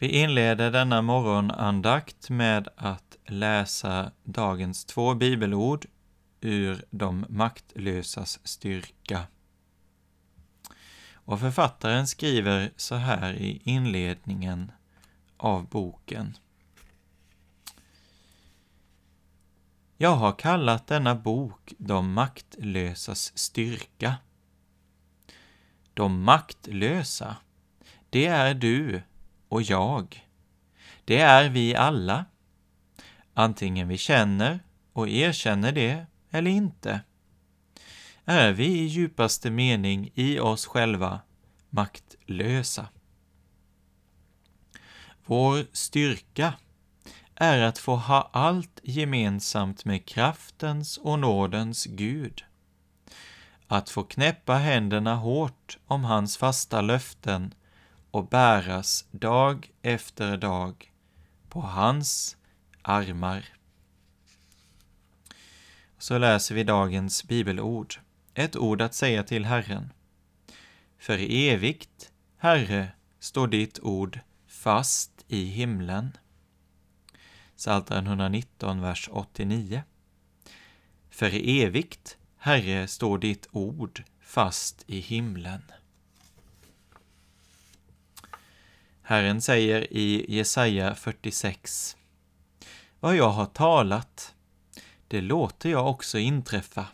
Vi inleder denna morgonandakt med att läsa dagens två bibelord ur De maktlösas styrka. Och författaren skriver så här i inledningen av boken. Jag har kallat denna bok De maktlösas styrka. De maktlösa, det är du och jag. Det är vi alla, antingen vi känner och erkänner det eller inte. Är vi i djupaste mening i oss själva maktlösa. Vår styrka är att få ha allt gemensamt med kraftens och nådens Gud. Att få knäppa händerna hårt om hans fasta löften och bäras dag efter dag på hans armar. Så läser vi dagens bibelord, ett ord att säga till Herren. För evigt, Herre, står ditt ord fast i himlen. Psaltaren 119, vers 89. För evigt, Herre, står ditt ord fast i himlen. Herren säger i Jesaja 46. Vad jag har talat, det låter jag också inträffa.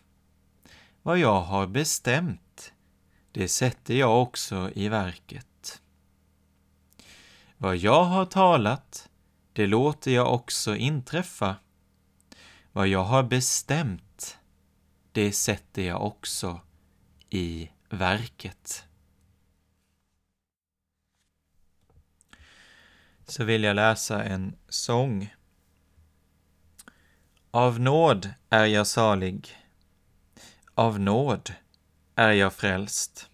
Vad jag har bestämt, det sätter jag också i verket. Vad jag har talat, det låter jag också inträffa. Vad jag har bestämt, det sätter jag också i verket. Så vill jag läsa en sång. Av nåd är jag salig, av nåd är jag frälst,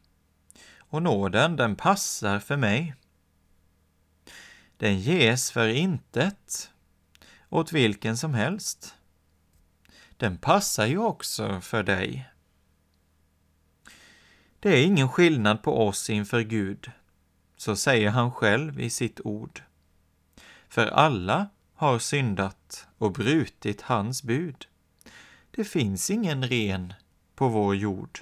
och nåden den passar för mig. Den ges för intet åt vilken som helst. Den passar ju också för dig. Det är ingen skillnad på oss inför Gud, så säger han själv i sitt ord för alla har syndat och brutit hans bud. Det finns ingen ren på vår jord.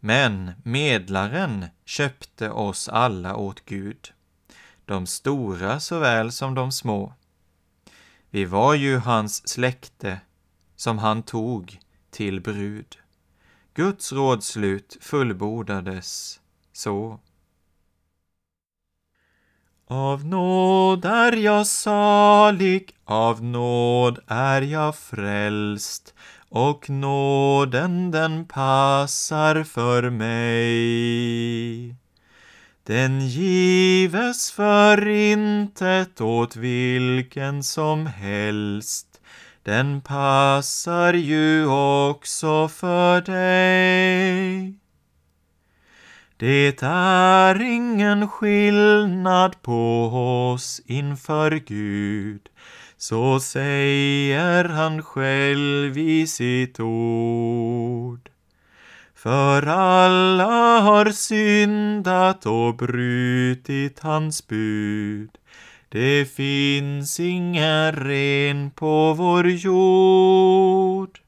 Men medlaren köpte oss alla åt Gud, de stora såväl som de små. Vi var ju hans släkte som han tog till brud. Guds rådslut fullbordades så. Av nåd är jag salig, av nåd är jag frälst, och nåden den passar för mig. Den gives för intet åt vilken som helst, den passar ju också för dig. Det är ingen skillnad på oss inför Gud, så säger han själv i sitt ord. För alla har syndat och brutit hans bud. Det finns ingen ren på vår jord.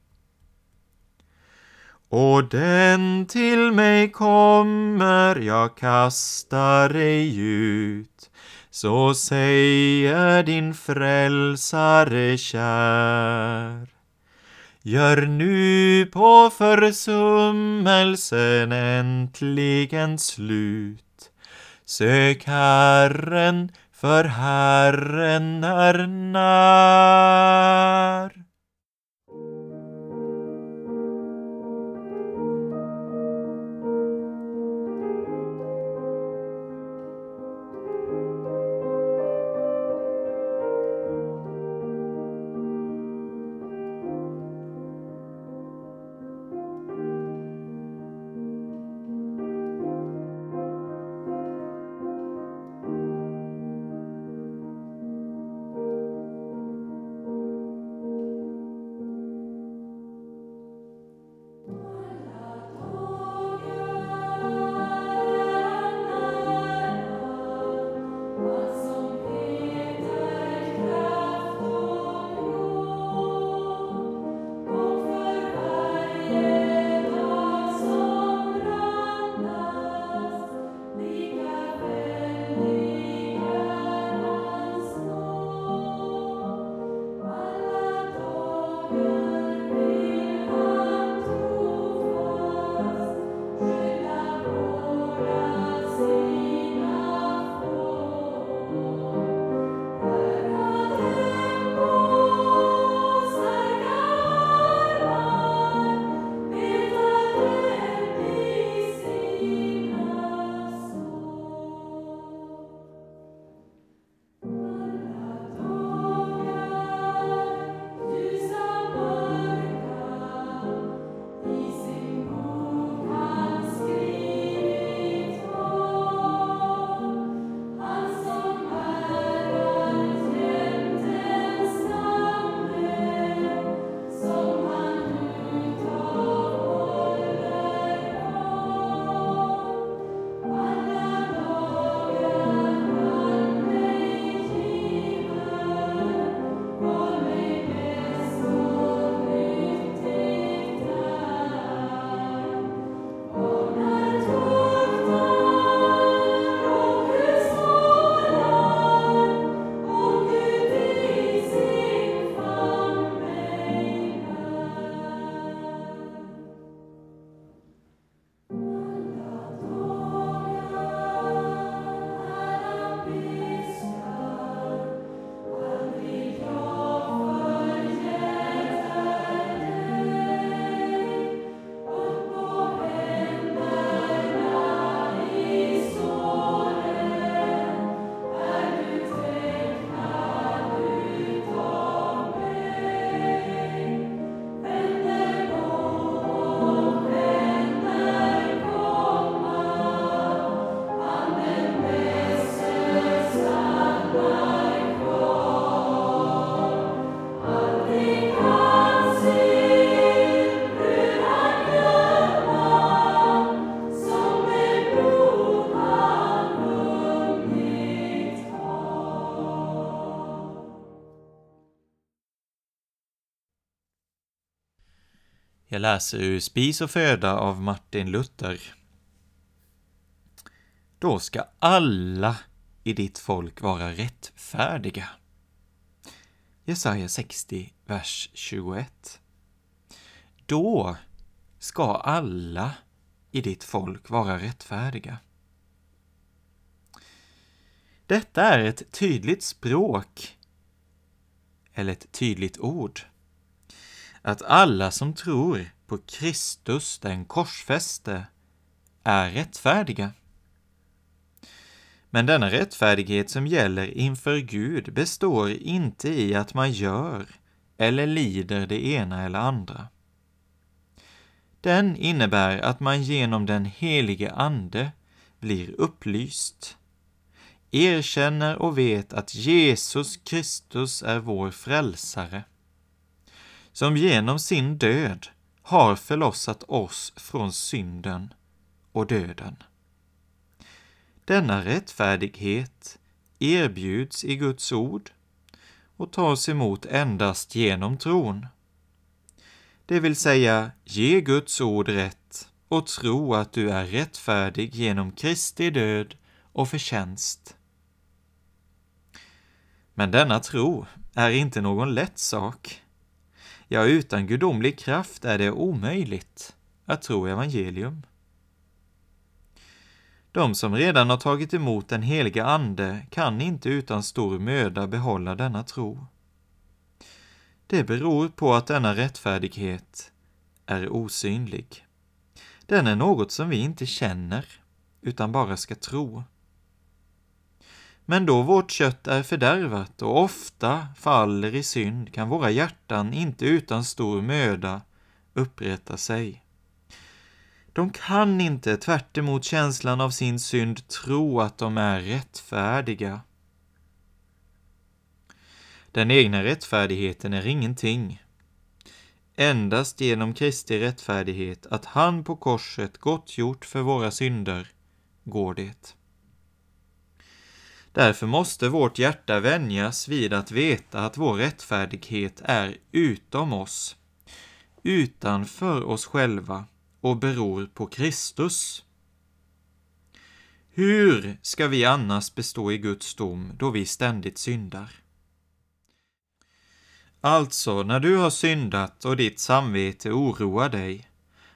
Och den till mig kommer, jag kastar ej ut. Så säger din frälsare kär. Gör nu på försummelsen äntligen slut. Sök Herren, för Herren är när. Läser ur Spis och föda av Martin Luther. Då ska alla i ditt folk vara rättfärdiga. Jesaja 60, vers 21. Då ska alla i ditt folk vara rättfärdiga. Detta är ett tydligt språk, eller ett tydligt ord att alla som tror på Kristus, den korsfäste, är rättfärdiga. Men denna rättfärdighet som gäller inför Gud består inte i att man gör eller lider det ena eller andra. Den innebär att man genom den helige Ande blir upplyst, erkänner och vet att Jesus Kristus är vår frälsare som genom sin död har förlossat oss från synden och döden. Denna rättfärdighet erbjuds i Guds ord och tas emot endast genom tron. Det vill säga, ge Guds ord rätt och tro att du är rättfärdig genom Kristi död och förtjänst. Men denna tro är inte någon lätt sak. Ja, utan gudomlig kraft är det omöjligt att tro evangelium. De som redan har tagit emot den heliga Ande kan inte utan stor möda behålla denna tro. Det beror på att denna rättfärdighet är osynlig. Den är något som vi inte känner, utan bara ska tro. Men då vårt kött är fördärvat och ofta faller i synd kan våra hjärtan inte utan stor möda upprätta sig. De kan inte, tvärt känslan av sin synd, tro att de är rättfärdiga. Den egna rättfärdigheten är ingenting. Endast genom Kristi rättfärdighet, att han på korset gottgjort för våra synder, går det. Därför måste vårt hjärta vänjas vid att veta att vår rättfärdighet är utom oss, utanför oss själva och beror på Kristus. Hur ska vi annars bestå i Guds dom då vi ständigt syndar? Alltså, när du har syndat och ditt samvete oroar dig,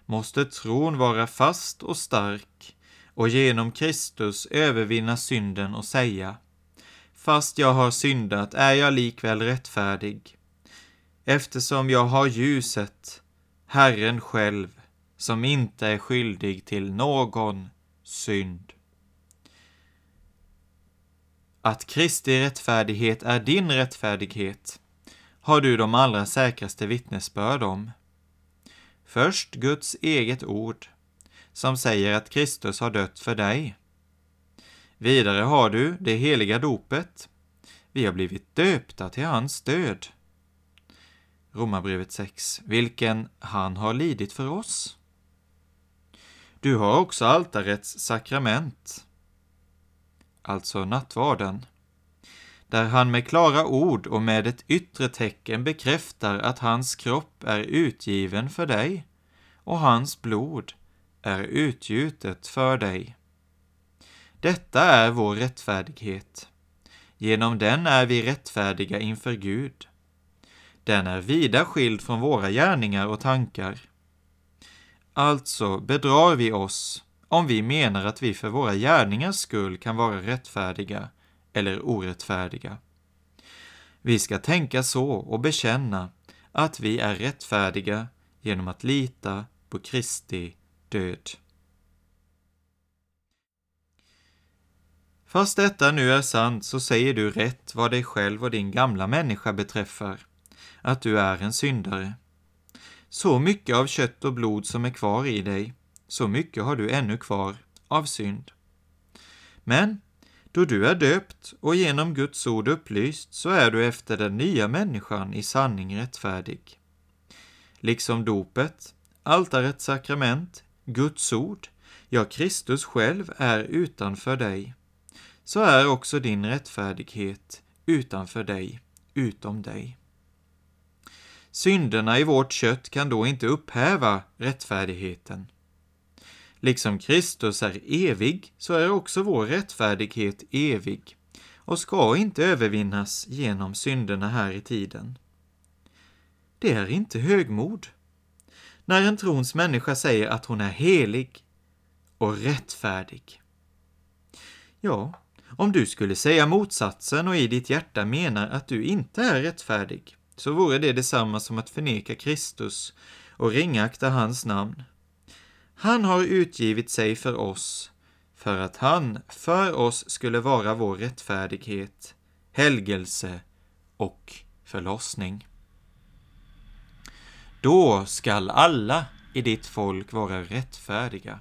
måste tron vara fast och stark och genom Kristus övervinna synden och säga Fast jag har syndat är jag likväl rättfärdig, eftersom jag har ljuset, Herren själv, som inte är skyldig till någon synd. Att Kristi rättfärdighet är din rättfärdighet har du de allra säkraste vittnesbörd om. Först Guds eget ord, som säger att Kristus har dött för dig. Vidare har du det heliga dopet. Vi har blivit döpta till hans död. Romarbrevet 6, vilken han har lidit för oss. Du har också altarets sakrament, alltså nattvarden, där han med klara ord och med ett yttre tecken bekräftar att hans kropp är utgiven för dig och hans blod är utgjutet för dig. Detta är vår rättfärdighet. Genom den är vi rättfärdiga inför Gud. Den är vida skild från våra gärningar och tankar. Alltså bedrar vi oss om vi menar att vi för våra gärningars skull kan vara rättfärdiga eller orättfärdiga. Vi ska tänka så och bekänna att vi är rättfärdiga genom att lita på Kristi död. Fast detta nu är sant så säger du rätt vad dig själv och din gamla människa beträffar, att du är en syndare. Så mycket av kött och blod som är kvar i dig, så mycket har du ännu kvar av synd. Men då du är döpt och genom Guds ord upplyst, så är du efter den nya människan i sanning rättfärdig. Liksom dopet, altarets sakrament, Guds ord, ja, Kristus själv är utanför dig, så är också din rättfärdighet utanför dig, utom dig. Synderna i vårt kött kan då inte upphäva rättfärdigheten. Liksom Kristus är evig, så är också vår rättfärdighet evig och ska inte övervinnas genom synderna här i tiden. Det är inte högmod. När en trons människa säger att hon är helig och rättfärdig. Ja, om du skulle säga motsatsen och i ditt hjärta menar att du inte är rättfärdig, så vore det detsamma som att förneka Kristus och ringakta hans namn. Han har utgivit sig för oss, för att han för oss skulle vara vår rättfärdighet, helgelse och förlossning. Då skall alla i ditt folk vara rättfärdiga.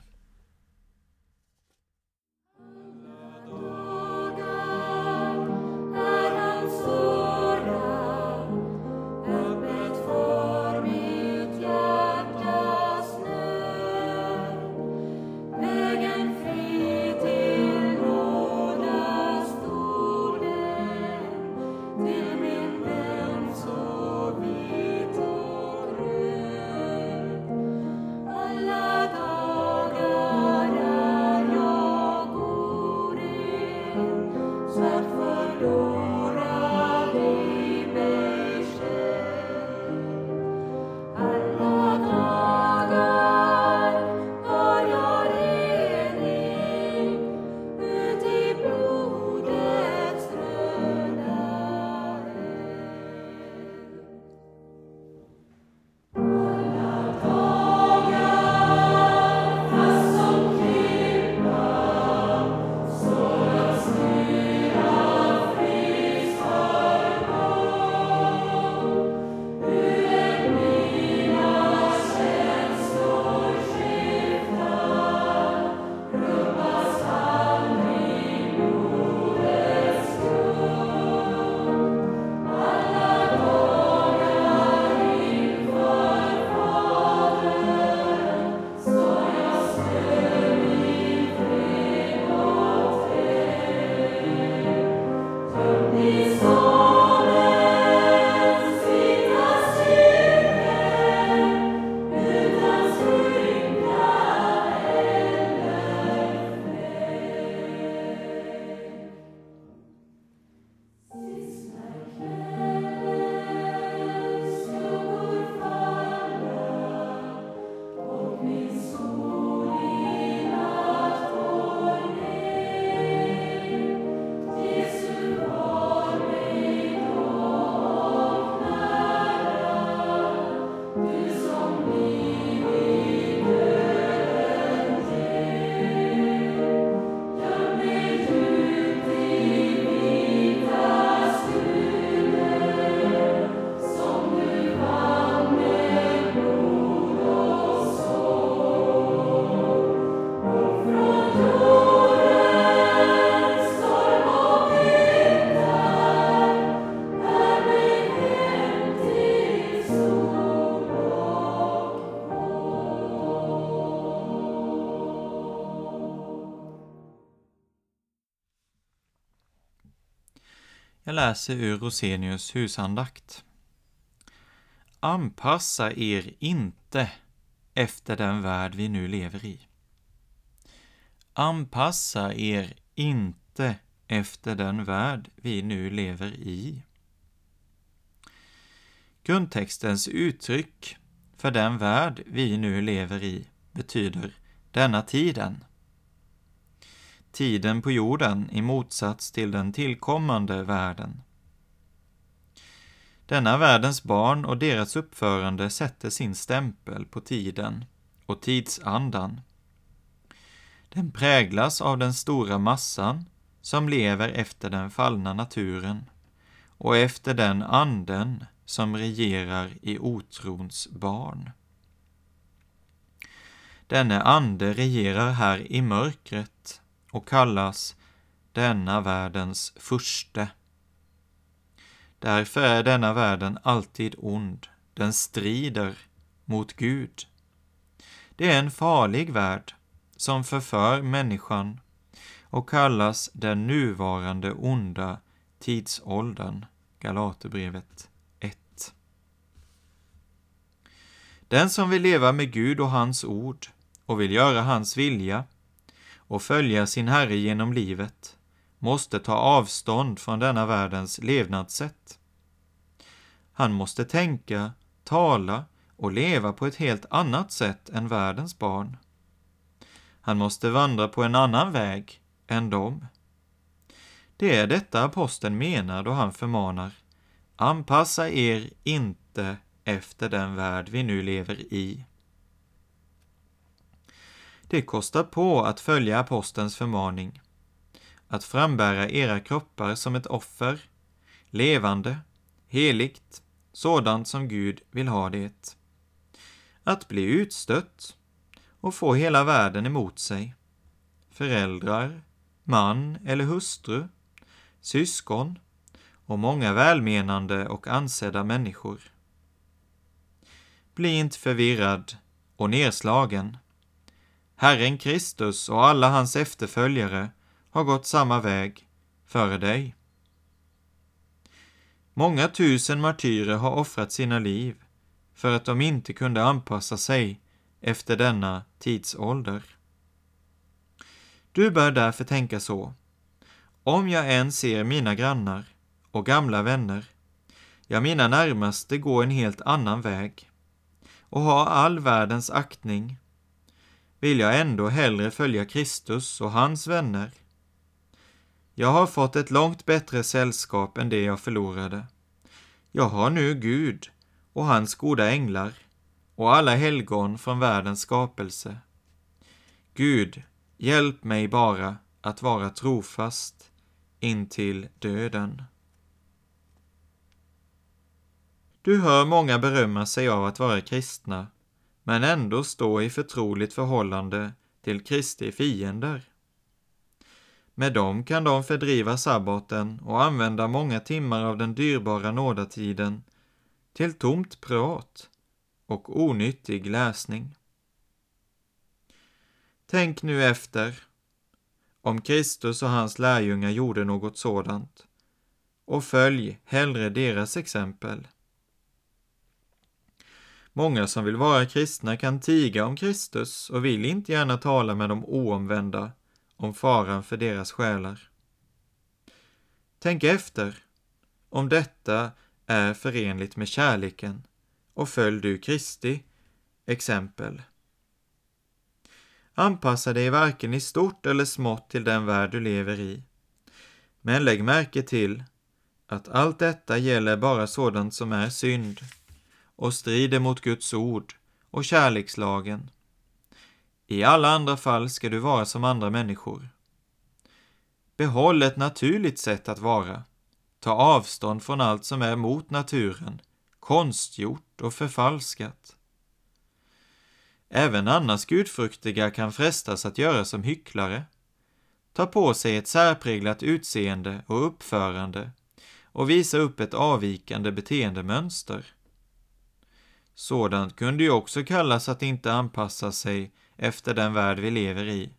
Läser ur Rosenius husandakt. Anpassa er inte efter den värld vi nu lever i. Anpassa er inte efter den värld vi nu lever i. Grundtextens uttryck för den värld vi nu lever i betyder denna tiden. Tiden på jorden i motsats till den tillkommande världen. Denna världens barn och deras uppförande sätter sin stämpel på tiden och tidsandan. Den präglas av den stora massan som lever efter den fallna naturen och efter den anden som regerar i otrons barn. Denne ande regerar här i mörkret och kallas denna världens furste. Därför är denna världen alltid ond, den strider mot Gud. Det är en farlig värld som förför människan och kallas den nuvarande onda tidsåldern. Galaterbrevet 1. Den som vill leva med Gud och hans ord och vill göra hans vilja och följa sin Herre genom livet måste ta avstånd från denna världens levnadssätt. Han måste tänka, tala och leva på ett helt annat sätt än världens barn. Han måste vandra på en annan väg än dem. Det är detta aposteln menar då han förmanar Anpassa er inte efter den värld vi nu lever i. Det kostar på att följa apostelns förmaning, att frambära era kroppar som ett offer, levande, heligt, sådant som Gud vill ha det. Att bli utstött och få hela världen emot sig. Föräldrar, man eller hustru, syskon och många välmenande och ansedda människor. Bli inte förvirrad och nedslagen. Herren Kristus och alla hans efterföljare har gått samma väg före dig. Många tusen martyrer har offrat sina liv för att de inte kunde anpassa sig efter denna tidsålder. Du bör därför tänka så. Om jag än ser mina grannar och gamla vänner, ja, mina närmaste gå en helt annan väg och ha all världens aktning, vill jag ändå hellre följa Kristus och hans vänner. Jag har fått ett långt bättre sällskap än det jag förlorade. Jag har nu Gud och hans goda änglar och alla helgon från världens skapelse. Gud, hjälp mig bara att vara trofast intill döden. Du hör många berömma sig av att vara kristna, men ändå stå i förtroligt förhållande till Kristi fiender. Med dem kan de fördriva sabbaten och använda många timmar av den dyrbara nådatiden till tomt prat och onyttig läsning. Tänk nu efter om Kristus och hans lärjungar gjorde något sådant och följ hellre deras exempel. Många som vill vara kristna kan tiga om Kristus och vill inte gärna tala med de oomvända om faran för deras själar. Tänk efter om detta är förenligt med kärleken och följ du Kristi exempel. Anpassa dig varken i stort eller smått till den värld du lever i. Men lägg märke till att allt detta gäller bara sådant som är synd och strider mot Guds ord och kärlekslagen. I alla andra fall ska du vara som andra människor. Behåll ett naturligt sätt att vara. Ta avstånd från allt som är mot naturen, konstgjort och förfalskat. Även annars gudfruktiga kan frestas att göra som hycklare, ta på sig ett särpräglat utseende och uppförande och visa upp ett avvikande beteendemönster. Sådant kunde ju också kallas att inte anpassa sig efter den värld vi lever i,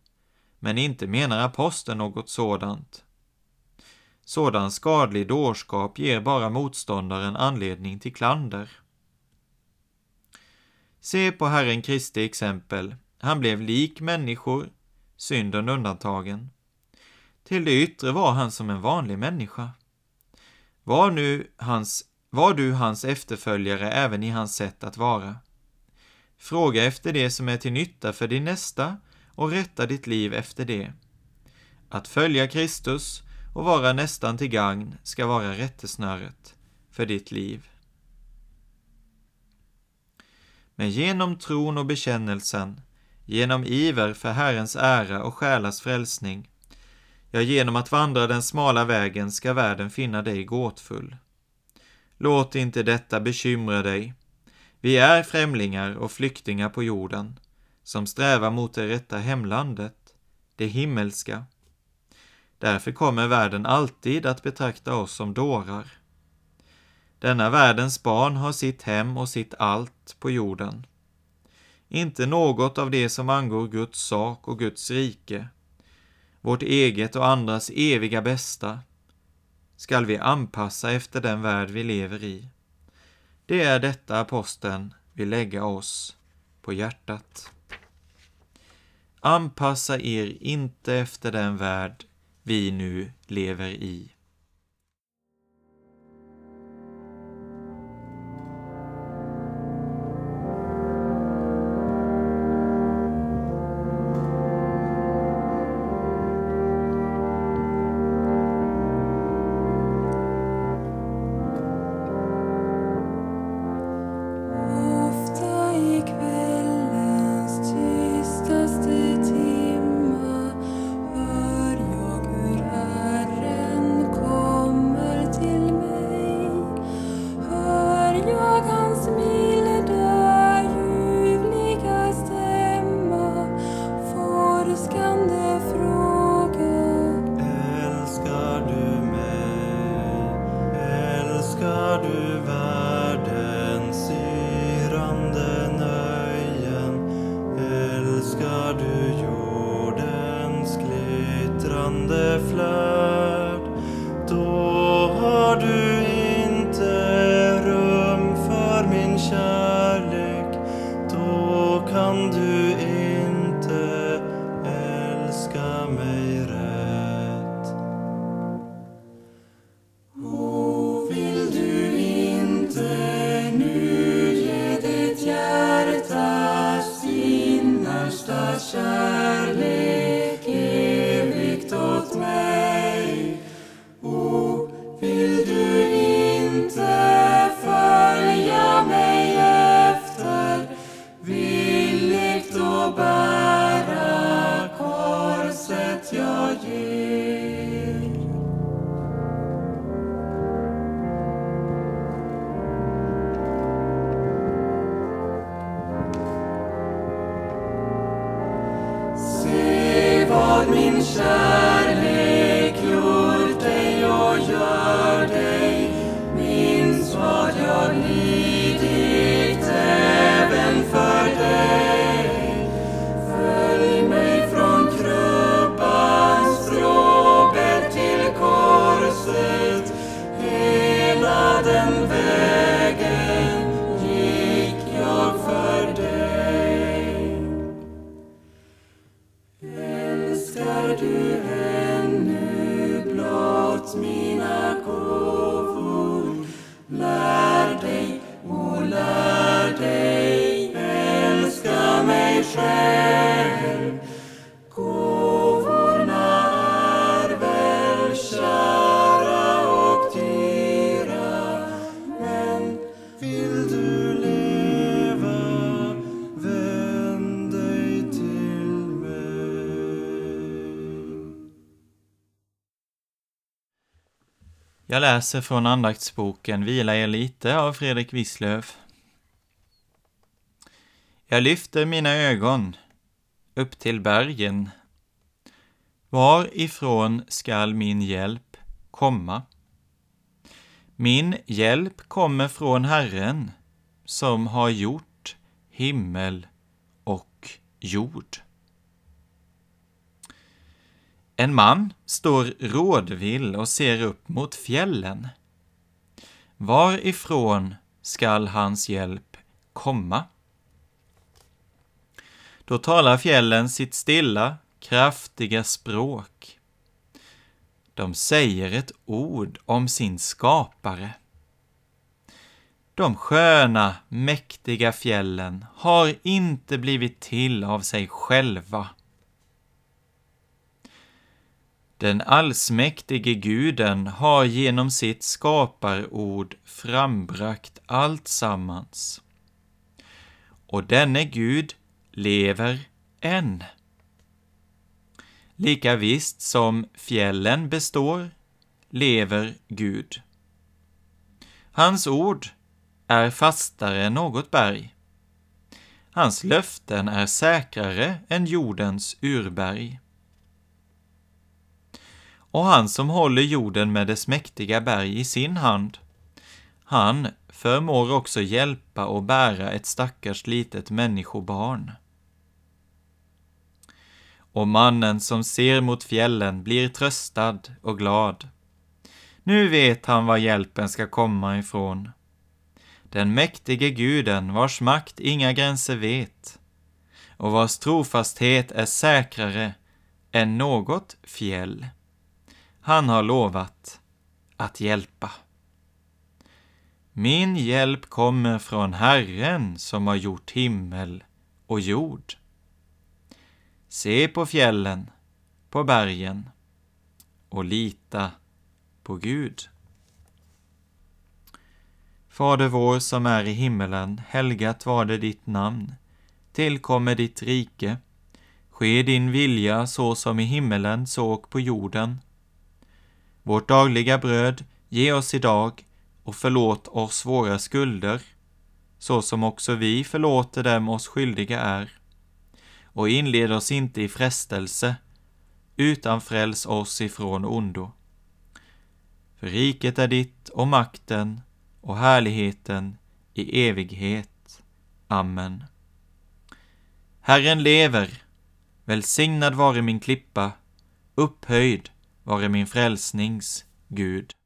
men inte menar aposteln något sådant. Sådan skadlig dårskap ger bara motståndaren anledning till klander. Se på Herren Kristi exempel. Han blev lik människor, synden undantagen. Till det yttre var han som en vanlig människa. Var, nu hans, var du hans efterföljare även i hans sätt att vara? Fråga efter det som är till nytta för din nästa och rätta ditt liv efter det. Att följa Kristus och vara nästan till gagn ska vara rättesnöret för ditt liv. Men genom tron och bekännelsen, genom iver för Herrens ära och själars frälsning, ja, genom att vandra den smala vägen ska världen finna dig gåtfull. Låt inte detta bekymra dig. Vi är främlingar och flyktingar på jorden, som strävar mot det rätta hemlandet, det himmelska. Därför kommer världen alltid att betrakta oss som dårar. Denna världens barn har sitt hem och sitt allt på jorden. Inte något av det som angår Guds sak och Guds rike, vårt eget och andras eviga bästa, skall vi anpassa efter den värld vi lever i. Det är detta aposteln vill lägga oss på hjärtat. Anpassa er inte efter den värld vi nu lever i. Jag läser från andaktsboken Vila er lite av Fredrik Wisslöf. Jag lyfter mina ögon upp till bergen. Varifrån skall min hjälp komma? Min hjälp kommer från Herren som har gjort himmel och jord. En man står rådvill och ser upp mot fjällen. Varifrån skall hans hjälp komma? Då talar fjällen sitt stilla, kraftiga språk. De säger ett ord om sin skapare. De sköna, mäktiga fjällen har inte blivit till av sig själva. Den allsmäktige guden har genom sitt skaparord frambragt allt sammans. Och denne Gud lever än. Lika visst som fjällen består, lever Gud. Hans ord är fastare än något berg. Hans löften är säkrare än jordens urberg. Och han som håller jorden med dess mäktiga berg i sin hand, han förmår också hjälpa och bära ett stackars litet människobarn. Och mannen som ser mot fjällen blir tröstad och glad. Nu vet han var hjälpen ska komma ifrån. Den mäktige guden vars makt inga gränser vet och vars trofasthet är säkrare än något fjäll. Han har lovat att hjälpa. Min hjälp kommer från Herren som har gjort himmel och jord. Se på fjällen, på bergen och lita på Gud. Fader vår som är i himmelen, helgat var det ditt namn. Tillkommer ditt rike. Ske din vilja så som i himmelen, så och på jorden. Vårt dagliga bröd ge oss idag och förlåt oss våra skulder, så som också vi förlåter dem oss skyldiga är. Och inled oss inte i frestelse, utan fräls oss ifrån ondo. För riket är ditt och makten och härligheten i evighet. Amen. Herren lever, välsignad vare min klippa, upphöjd vare min frälsnings Gud.